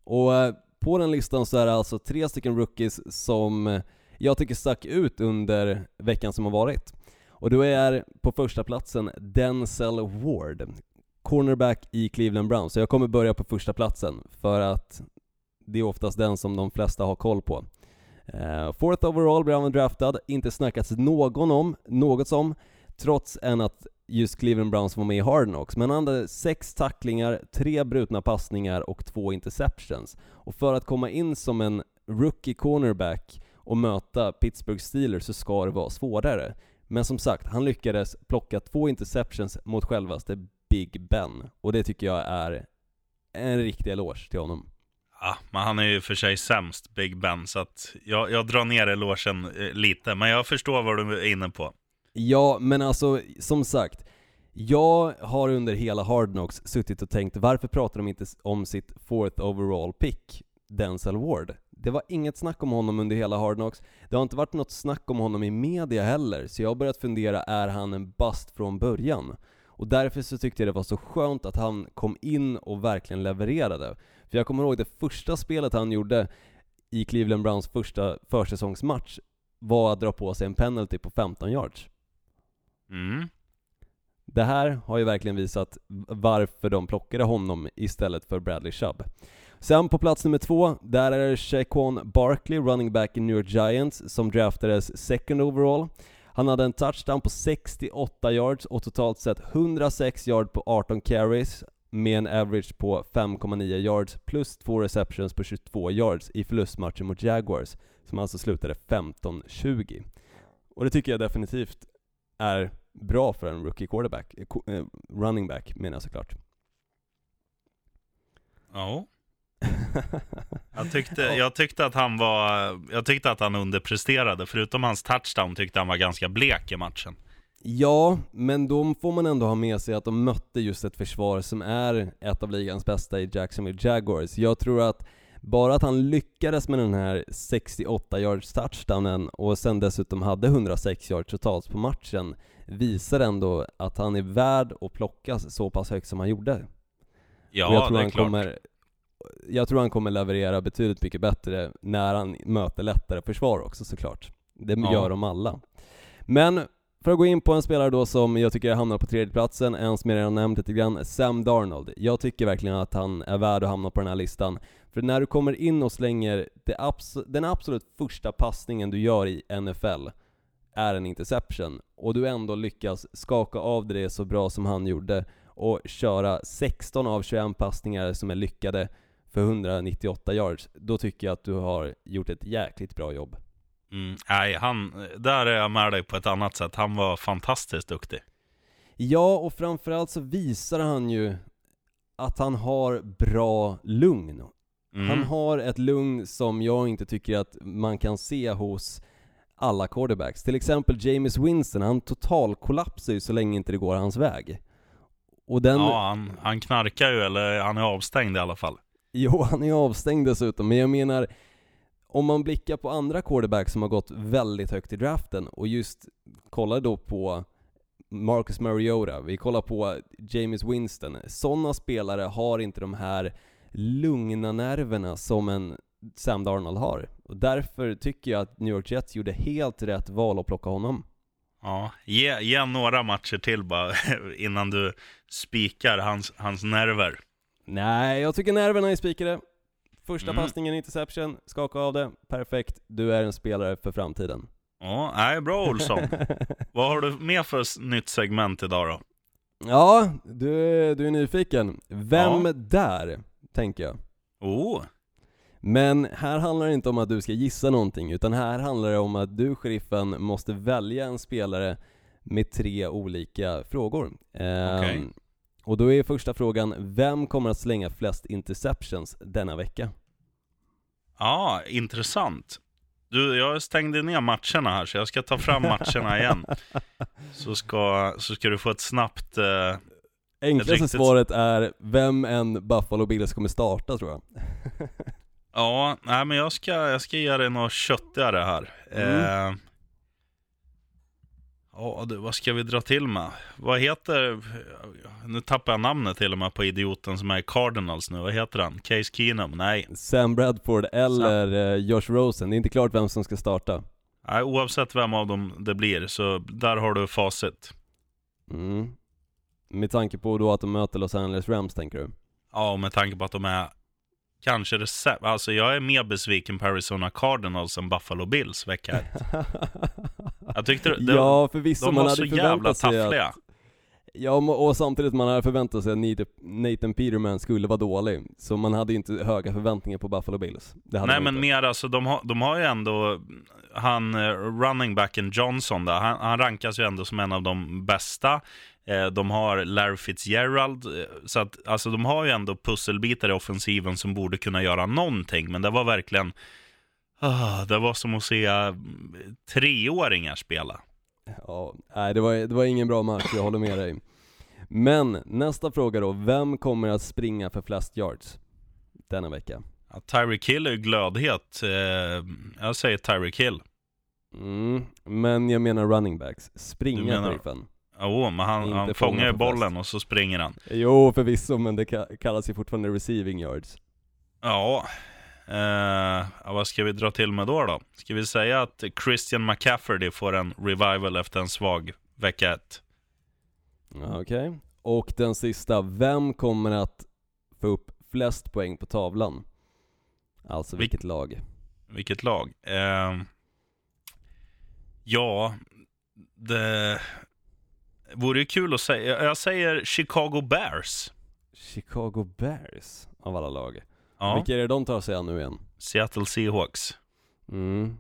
Och eh, på den listan så är det alltså tre stycken rookies som jag tycker stack ut under veckan som har varit. Och då är på första platsen Denzel Ward, cornerback i Cleveland Browns. Så jag kommer börja på första platsen för att det är oftast den som de flesta har koll på. Uh, fourth overall blev han draftad, inte snackats någon om, något som, trots än att just Cleveland Browns var med i Hard Knocks, men han hade sex tacklingar, tre brutna passningar och två interceptions. Och för att komma in som en rookie cornerback och möta Pittsburgh Steelers så ska det vara svårare. Men som sagt, han lyckades plocka två interceptions mot självaste Big Ben, och det tycker jag är en riktig eloge till honom. Ja, men han är ju för sig sämst, Big Ben, så att jag, jag drar ner elogen eh, lite, men jag förstår vad du är inne på. Ja, men alltså som sagt, jag har under hela Hard Knocks suttit och tänkt varför pratar de inte om sitt fourth overall pick, Denzel Ward? Det var inget snack om honom under hela Hard Knocks. Det har inte varit något snack om honom i media heller, så jag har börjat fundera, är han en bust från början? Och därför så tyckte jag det var så skönt att han kom in och verkligen levererade. För jag kommer ihåg det första spelet han gjorde i Cleveland Browns första försäsongsmatch var att dra på sig en penalty på 15 yards. Mm. Det här har ju verkligen visat varför de plockade honom istället för Bradley Chubb. Sen på plats nummer två, där är det Shaquan Barkley, running back i New York Giants, som draftades second overall. Han hade en touchdown på 68 yards och totalt sett 106 yards på 18 carries med en average på 5,9 yards plus två receptions på 22 yards i förlustmatchen mot Jaguars, som alltså slutade 15-20. Och det tycker jag definitivt är bra för en rookie quarterback, eh, running back menar jag såklart. Ja. Jag tyckte, jag tyckte att han var, jag tyckte att han underpresterade. Förutom hans touchdown tyckte han var ganska blek i matchen. Ja, men då får man ändå ha med sig att de mötte just ett försvar som är ett av ligans bästa i Jacksonville Jaguars. Jag tror att bara att han lyckades med den här 68 yards touchdownen och sen dessutom hade 106 yards totalt på matchen visar ändå att han är värd att plockas så pass högt som han gjorde. Ja, jag tror det är han klart. Kommer, jag tror han kommer leverera betydligt mycket bättre när han möter lättare försvar också såklart. Det Ja. gör de alla. Men för att gå in på en spelare då som jag tycker hamnar på tredjeplatsen, en som jag redan nämnt lite grann, Sam Darnold. Jag tycker verkligen att han är värd att hamna på den här listan. För när du kommer in och slänger abs- den absolut första passningen du gör i NFL är en interception, och du ändå lyckas skaka av det så bra som han gjorde och köra 16 av 21 passningar som är lyckade för 198 yards, då tycker jag att du har gjort ett jäkligt bra jobb. Mm, nej, han, där är jag med dig på ett annat sätt. Han var fantastiskt duktig. Ja, och framförallt så visar han ju att han har bra lugn. Mm. Han har ett lugn som jag inte tycker att man kan se hos alla quarterbacks. Till exempel James Winston, han totalkollapsar ju så länge inte det går hans väg. Och den... Ja, han, han knarkar ju, eller han är avstängd i alla fall. Jo, han är avstängd dessutom, men jag menar om man blickar på andra quarterbacks som har gått väldigt högt i draften och just kollar då på Marcus Mariota, vi kollar på James Winston. Sådana spelare har inte de här lugna nerverna som en Sam Darnold har. Och därför tycker jag att New York Jets gjorde helt rätt val att plocka honom. Ja, ge, ge några matcher till bara innan du spikar hans, hans nerver. Nej, jag tycker nerverna är spikade. Första Mm. passningen interception, skaka av det, perfekt. Du är en spelare för framtiden. Ja, nej, bra Olsson. Vad har du med för nytt segment idag då? Ja, du, du är nyfiken. Vem Ja. där, tänker jag. Oh, Men här handlar det inte om att du ska gissa någonting, utan här handlar det om att du, sheriffen, måste välja en spelare med tre olika frågor. Ehm, Okej. Och då är första frågan, vem kommer att slänga flest interceptions denna vecka? ja, intressant. Du, jag stängde ner matcherna här, så jag ska ta fram matcherna igen. Så ska, så ska du få ett snabbt... Eh, Enklaste svaret är, vem en Buffalo Bills kommer starta tror jag. ja, nej, men jag ska, jag ska ge dig något köttigare här. Mm. Eh, Ja, du, vad ska vi dra till med? Vad heter... Nu tappar jag namnet till och med på idioten som är i Cardinals nu. Vad heter han? Case Keenum? Nej. Sam Bradford eller eh, Josh Rosen, det är inte klart vem som ska starta. Nej, oavsett vem av dem det blir, så där har du facit. Mm. Med tanke på då att de möter Los Angeles Rams tänker du? Ja, och med tanke på att de är kanske det Alltså jag är mer besviken på Arizona Cardinals än Buffalo Bills vecka ett. Jag tyckte det, ja, förvisso, de man var hade så jävla taffliga. att, Ja, och samtidigt man hade förväntat sig att Nathan- Peterman skulle vara dålig, så man hade ju inte höga förväntningar på Buffalo Bills. Nej man men mer alltså, de har, de har ju ändå, han eh, running backen Johnson där, han, han rankas ju ändå som en av de bästa. Eh, De har Larry Fitzgerald, eh, så att alltså de har ju ändå pusselbitar i offensiven som borde kunna göra någonting, men det var verkligen, ah, det var som att se mm, treåringar spela. Ja, nej det var, det var ingen bra match, jag håller med dig. Men nästa fråga då, vem kommer att springa för flest yards denna vecka? Ja, Tyreek Hill är ju glödhet. Eh, Jag säger Tyreek Hill. Mm, men jag menar running backs, springa menar- sheriffen. Jo, men han, han fånga fångar ju bollen och så springer han. Jo förvisso, men det ka- kallas ju fortfarande receiving yards. Ja, eh, vad ska vi dra till med då då? Ska vi säga att Christian McCaffrey får en revival efter en svag vecka ett? Ja, Okej. Och den sista, vem kommer att få upp flest poäng på tavlan? Alltså Vil- vilket lag? Vilket lag? Eh, ja, det vore ju kul att säga. Jag säger Chicago Bears. Chicago Bears av alla lag. Ja, Vilka är det de tar sig an nu igen? Seattle Seahawks. Mm.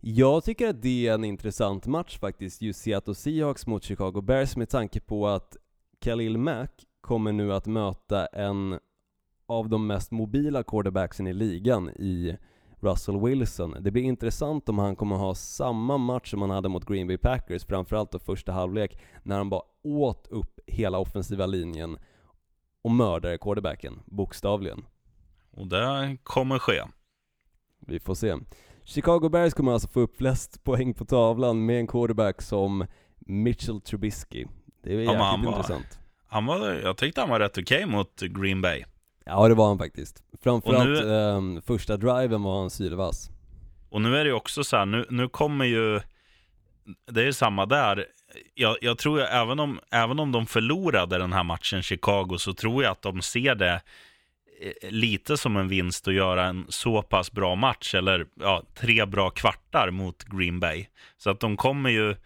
Jag tycker att det är en intressant match faktiskt, just Seattle Seahawks mot Chicago Bears med tanke på att Khalil Mack kommer nu att möta en av de mest mobila quarterbacksen i ligan i Russell Wilson. Det blir intressant om han kommer ha samma match som han hade mot Green Bay Packers, framförallt då första halvlek, när han bara åt upp hela offensiva linjen och mördade quarterbacken, bokstavligen. Och det kommer ske. Vi får se. Chicago Bears kommer alltså få upp flest poäng på tavlan med en quarterback som Mitchell Trubisky. Det är Ja, jäkligt var- intressant. Han var, jag tyckte han var rätt okej mot Green Bay. Ja, det var han faktiskt. Framförallt nu- ehm, första driven var han sylvass. Och nu är det ju också så här, nu, nu kommer ju, det är ju samma där. Jag, jag tror ju även om, även om de förlorade den här matchen, Chicago, så tror jag att de ser det eh, lite som en vinst att göra en så pass bra match, eller ja, tre bra kvartar mot Green Bay. Så att de kommer ju,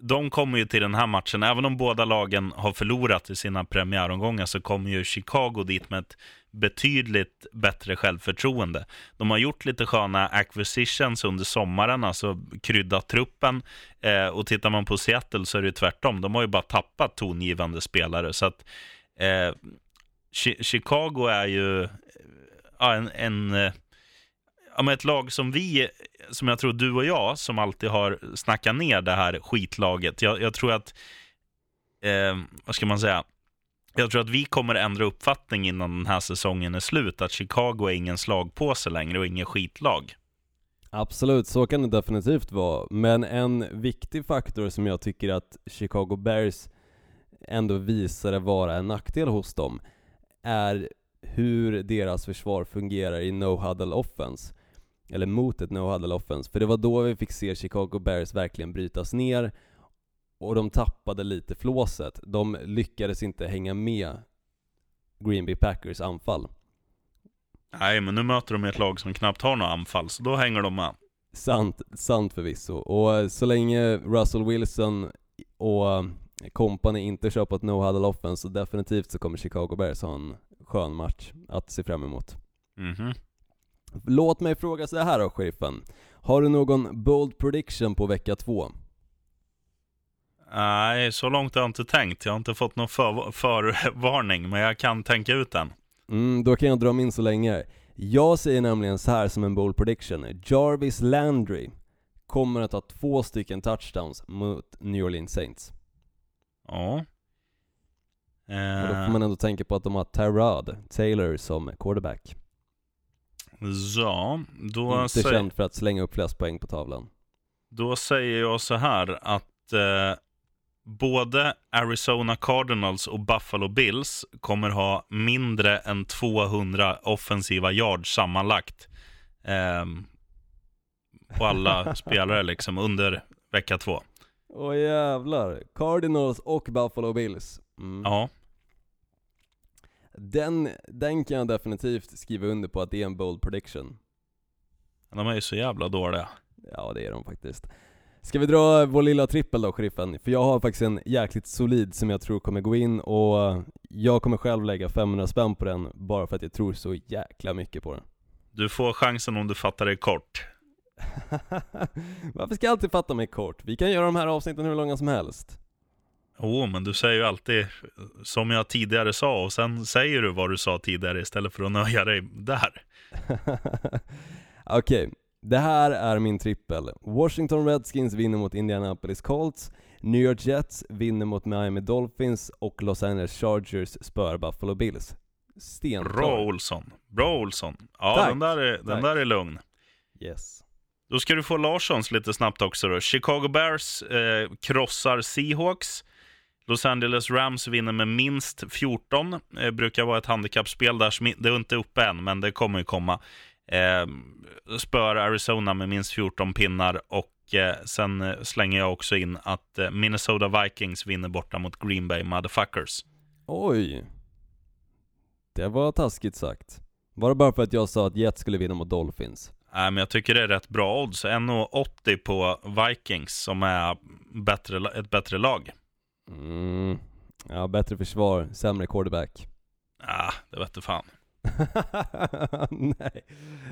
de kommer ju till den här matchen, även om båda lagen har förlorat i sina premiäromgångar, så kommer ju Chicago dit med ett betydligt bättre självförtroende. De har gjort lite sköna acquisitions under sommaren, alltså kryddat truppen. Eh, och tittar man på Seattle så är det ju tvärtom. De har ju bara tappat tongivande spelare. Så att eh, Chi- Chicago är ju ja, en, en eh, ja, men ett lag som vi, som jag tror du och jag, som alltid har snackat ner det här skitlaget. Jag, jag tror att, eh, vad ska man säga? Jag tror att vi kommer ändra uppfattning innan den här säsongen är slut, att Chicago är ingen slagpåse längre och ingen skitlag. Absolut, så kan det definitivt vara. Men en viktig faktor som jag tycker att Chicago Bears ändå visade vara en nackdel hos dem är hur deras försvar fungerar i no-huddle offense. Eller mot ett no-huddle offense. För det var då vi fick se Chicago Bears verkligen brytas ner och de tappade lite flåset. De lyckades inte hänga med Green Bay Packers anfall. Nej, men nu möter de ett lag som knappt har några anfall, så då hänger de med. Sant, sant förvisso. Och så länge Russell Wilson och company inte kör på ett no-huddle offense så definitivt så kommer Chicago Bears ha en skön match att se fram emot. Mhm. Låt mig fråga så här då, sheriffen. Har du någon bold prediction på vecka två? Nej, så långt har jag inte tänkt. Jag har inte fått någon för, förvarning, men jag kan tänka ut den. Mm, då kan jag dra min så länge. Jag säger nämligen så här som en bold prediction. Jarvis Landry kommer att ha två stycken touchdowns mot New Orleans Saints. Ja. Och då får Eh, man ändå tänka på att de har Tyrod Taylor som quarterback. Ja, då, Inte säger, känd för att slänga upp flest poäng på tavlan. då säger jag så här att eh, både Arizona Cardinals och Buffalo Bills kommer ha mindre än 200 offensiva yards sammanlagt. Eh, på alla spelare liksom under vecka två. Åh jävlar. Cardinals och Buffalo Bills. Mm. Ja, Den, den kan jag definitivt skriva under på att det är en bold prediction. de är ju så jävla dåliga. Ja, det är de faktiskt. Ska vi dra vår lilla trippel då, sheriffen? För jag har faktiskt en jäkligt solid som jag tror kommer gå in och jag kommer själv lägga 500 spänn på den bara för att jag tror så jäkla mycket på den. Du får chansen om du fattar dig kort. Varför ska jag alltid fatta mig kort? Vi kan göra de här avsnitten hur långa som helst. Jo, men du säger ju alltid som jag tidigare sa och sen säger du vad du sa tidigare istället för att nöja dig där. Okej, det här är min trippel. Washington Redskins vinner mot Indianapolis Colts, New York Jets vinner mot Miami Dolphins och Los Angeles Chargers spöar Buffalo Bills. Stenklar. Bra Olsson. Bra Olsson. Ja, Tack. den där, är, den Tack. där är lugn. Yes. Då ska du få Larssons lite snabbt också då. Chicago Bears eh, krossar Seahawks. Los Angeles Rams vinner med minst 14. Eh, brukar vara ett handikappspel där. som Det är inte uppe än, men det kommer ju komma. Eh, spör Arizona med minst 14 pinnar. Och eh, sen eh, slänger jag också in att eh, Minnesota Vikings vinner borta mot Green Bay Motherfuckers. Oj. Det var taskigt sagt. Var det bara för att jag sa att Jets skulle vinna mot Dolphins? Nej, men jag tycker det är rätt bra odds. 1,80 på Vikings som är bättre, ett bättre lag. Mm. Ja, bättre försvar, sämre quarterback. Ah, det vete fan. Nej,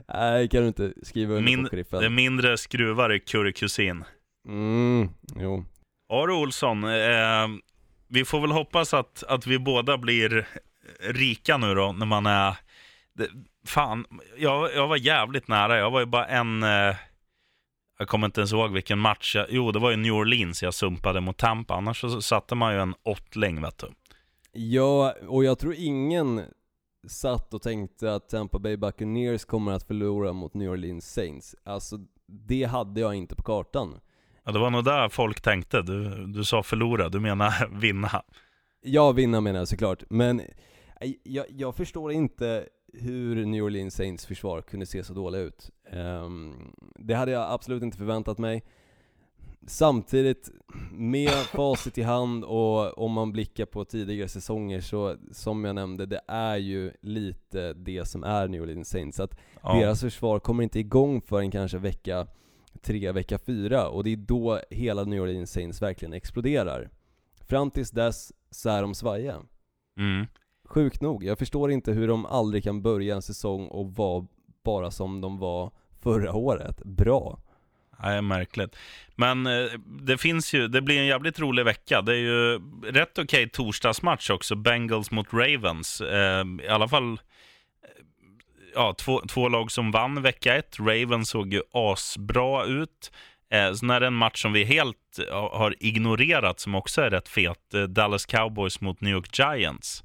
nej kan du inte skriva under Min, på sheriffen. det är mindre skruvar i Curry Kusin. Mm, jo. Aro Olsson, eh, vi får väl hoppas att, att vi båda blir rika nu då, när man är... Det, fan, jag, jag var jävligt nära. Jag var ju bara en... Eh, jag kommer inte ens ihåg vilken match. Jag, jo, det var ju New Orleans jag sumpade mot Tampa. Annars så satte man ju en åttling, vet du. Ja, och jag tror ingen satt och tänkte att Tampa Bay Buccaneers kommer att förlora mot New Orleans Saints. Alltså, det hade jag inte på kartan. Ja, det var nog där folk tänkte. Du, du sa förlora, du menar vinna. Ja, vinna menar jag såklart, men jag, jag förstår inte hur New Orleans Saints försvar kunde se så dåliga ut. Ehm, det hade jag absolut inte förväntat mig. Samtidigt, med facit i hand och om man blickar på tidigare säsonger så, som jag nämnde, det är ju lite det som är New Orleans Saints. Att Ja. deras försvar kommer inte igång förrän kanske vecka tre, vecka fyra och det är då hela New Orleans Saints verkligen exploderar. Fram tills dess så är de svajiga. Mm. Sjukt nog, jag förstår inte hur de aldrig kan börja en säsong och vara bara som de var förra året. Bra. Nej, märkligt. Men eh, det finns ju, det blir en jävligt rolig vecka. Det är ju rätt okej torsdagsmatch också. Bengals mot Ravens. Eh, I alla fall eh, ja, två, två lag som vann vecka ett. Ravens såg ju asbra ut. Eh, sen är det en match som vi helt eh, har ignorerat som också är rätt fet. Dallas Cowboys mot New York Giants.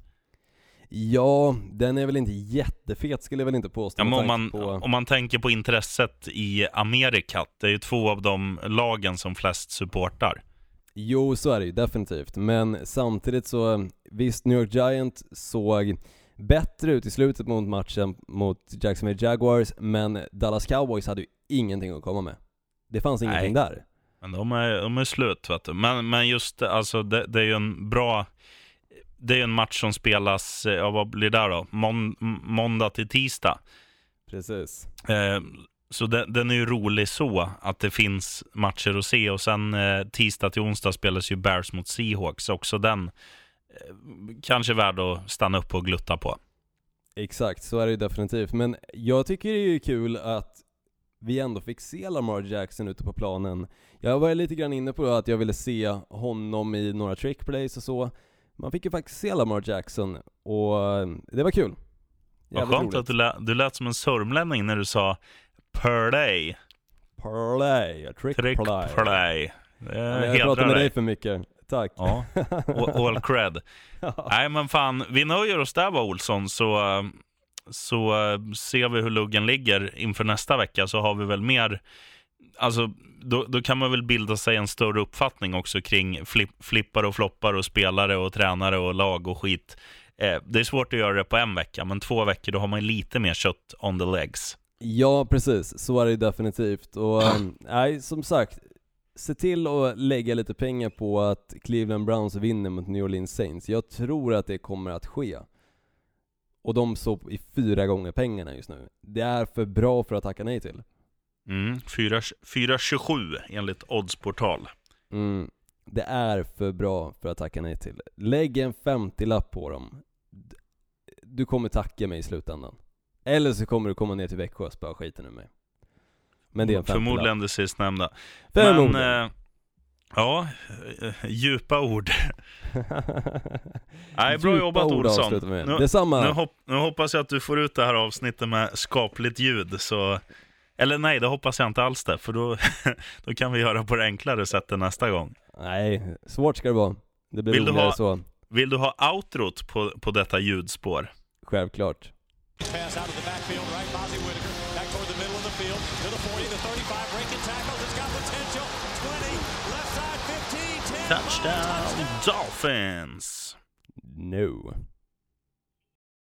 Ja, den är väl inte jättefet skulle jag väl inte påstå Ja, om, man, på... om man tänker på intresset i Amerika. Det är ju två av de lagen som flest supportar. Jo, så är det ju definitivt. Men samtidigt så, visst New York Giants såg bättre ut i slutet mot matchen mot Jacksonville Jaguars, men Dallas Cowboys hade ju ingenting att komma med. Det fanns ingenting Nej. där. Men de är, de är slut, vet du. Men, men just alltså, det, det är ju en bra... Det är en match som spelas, eh, ja vad blir det då? Mån, måndag till tisdag. Precis. Eh, så det, den är ju rolig så, att det finns matcher att se. Och sen eh, tisdag till onsdag spelas ju Bears mot Seahawks. Också den eh, kanske värd att stanna upp och glutta på. Exakt, så är det ju definitivt. Men jag tycker det är ju kul att vi ändå fick se Lamar Jackson ute på planen. Jag var lite grann inne på att jag ville se honom i några trick plays och så. Man fick ju faktiskt se Lamar Jackson och eh, det var kul. Vad Jävligt skönt att du, lät, du lät som en sörmlänning när du sa Play, a trick, trick play. play. Det Ja, jag pratar med dig. för mycket. Tack. Ja, all cred. Nej men fan, vi nöjer oss där va Olsson, så, eh, så eh, ser vi hur luggen ligger inför nästa vecka så har vi väl mer, alltså då, då kan man väl bilda sig en större uppfattning också kring flip, flippar och floppar och spelare och tränare och lag och skit. Eh, det är svårt att göra det på en vecka, men två veckor då har man lite mer kött on the legs. Ja, precis. Så är det definitivt. Och eh, nej, som sagt, se till att lägga lite pengar på att Cleveland Browns vinner mot New Orleans Saints. Jag tror att det kommer att ske. Och de står i fyra gånger pengarna just nu. Det är för bra för att tacka nej till. Mm, 4 4,27 enligt Oddsportal. Mm. Det är för bra för att tacka nej till. Lägg en 50-lapp på dem. Du kommer tacka mig i slutändan. Eller så kommer du komma ner till Växjö och spöa skiten ur mig. Men det är en 50-lapp. Förmodligen det sistnämnda. Förmodligen. Men, eh, ja, eh, djupa ord. Nej, bra jobbat ord Olsson. Nu, Detsamma. nu, hopp, nu hoppas jag att du får ut det här avsnittet med skapligt ljud. Så, eller nej, det hoppas jag inte alls det. För då, då kan vi göra på det enklare sättet nästa gång. Nej, svårt ska det vara. Det blir Vill du roligare ha- så. Vill du ha outrot på, på detta ljudspår? Självklart. Pass out of the backfield, right? Bozzy Whitaker back toward the middle of the field to the 40, the 35, breaking tackles. It's got potential. 20, left side, 15, 10. Touchdown Dolphins! No.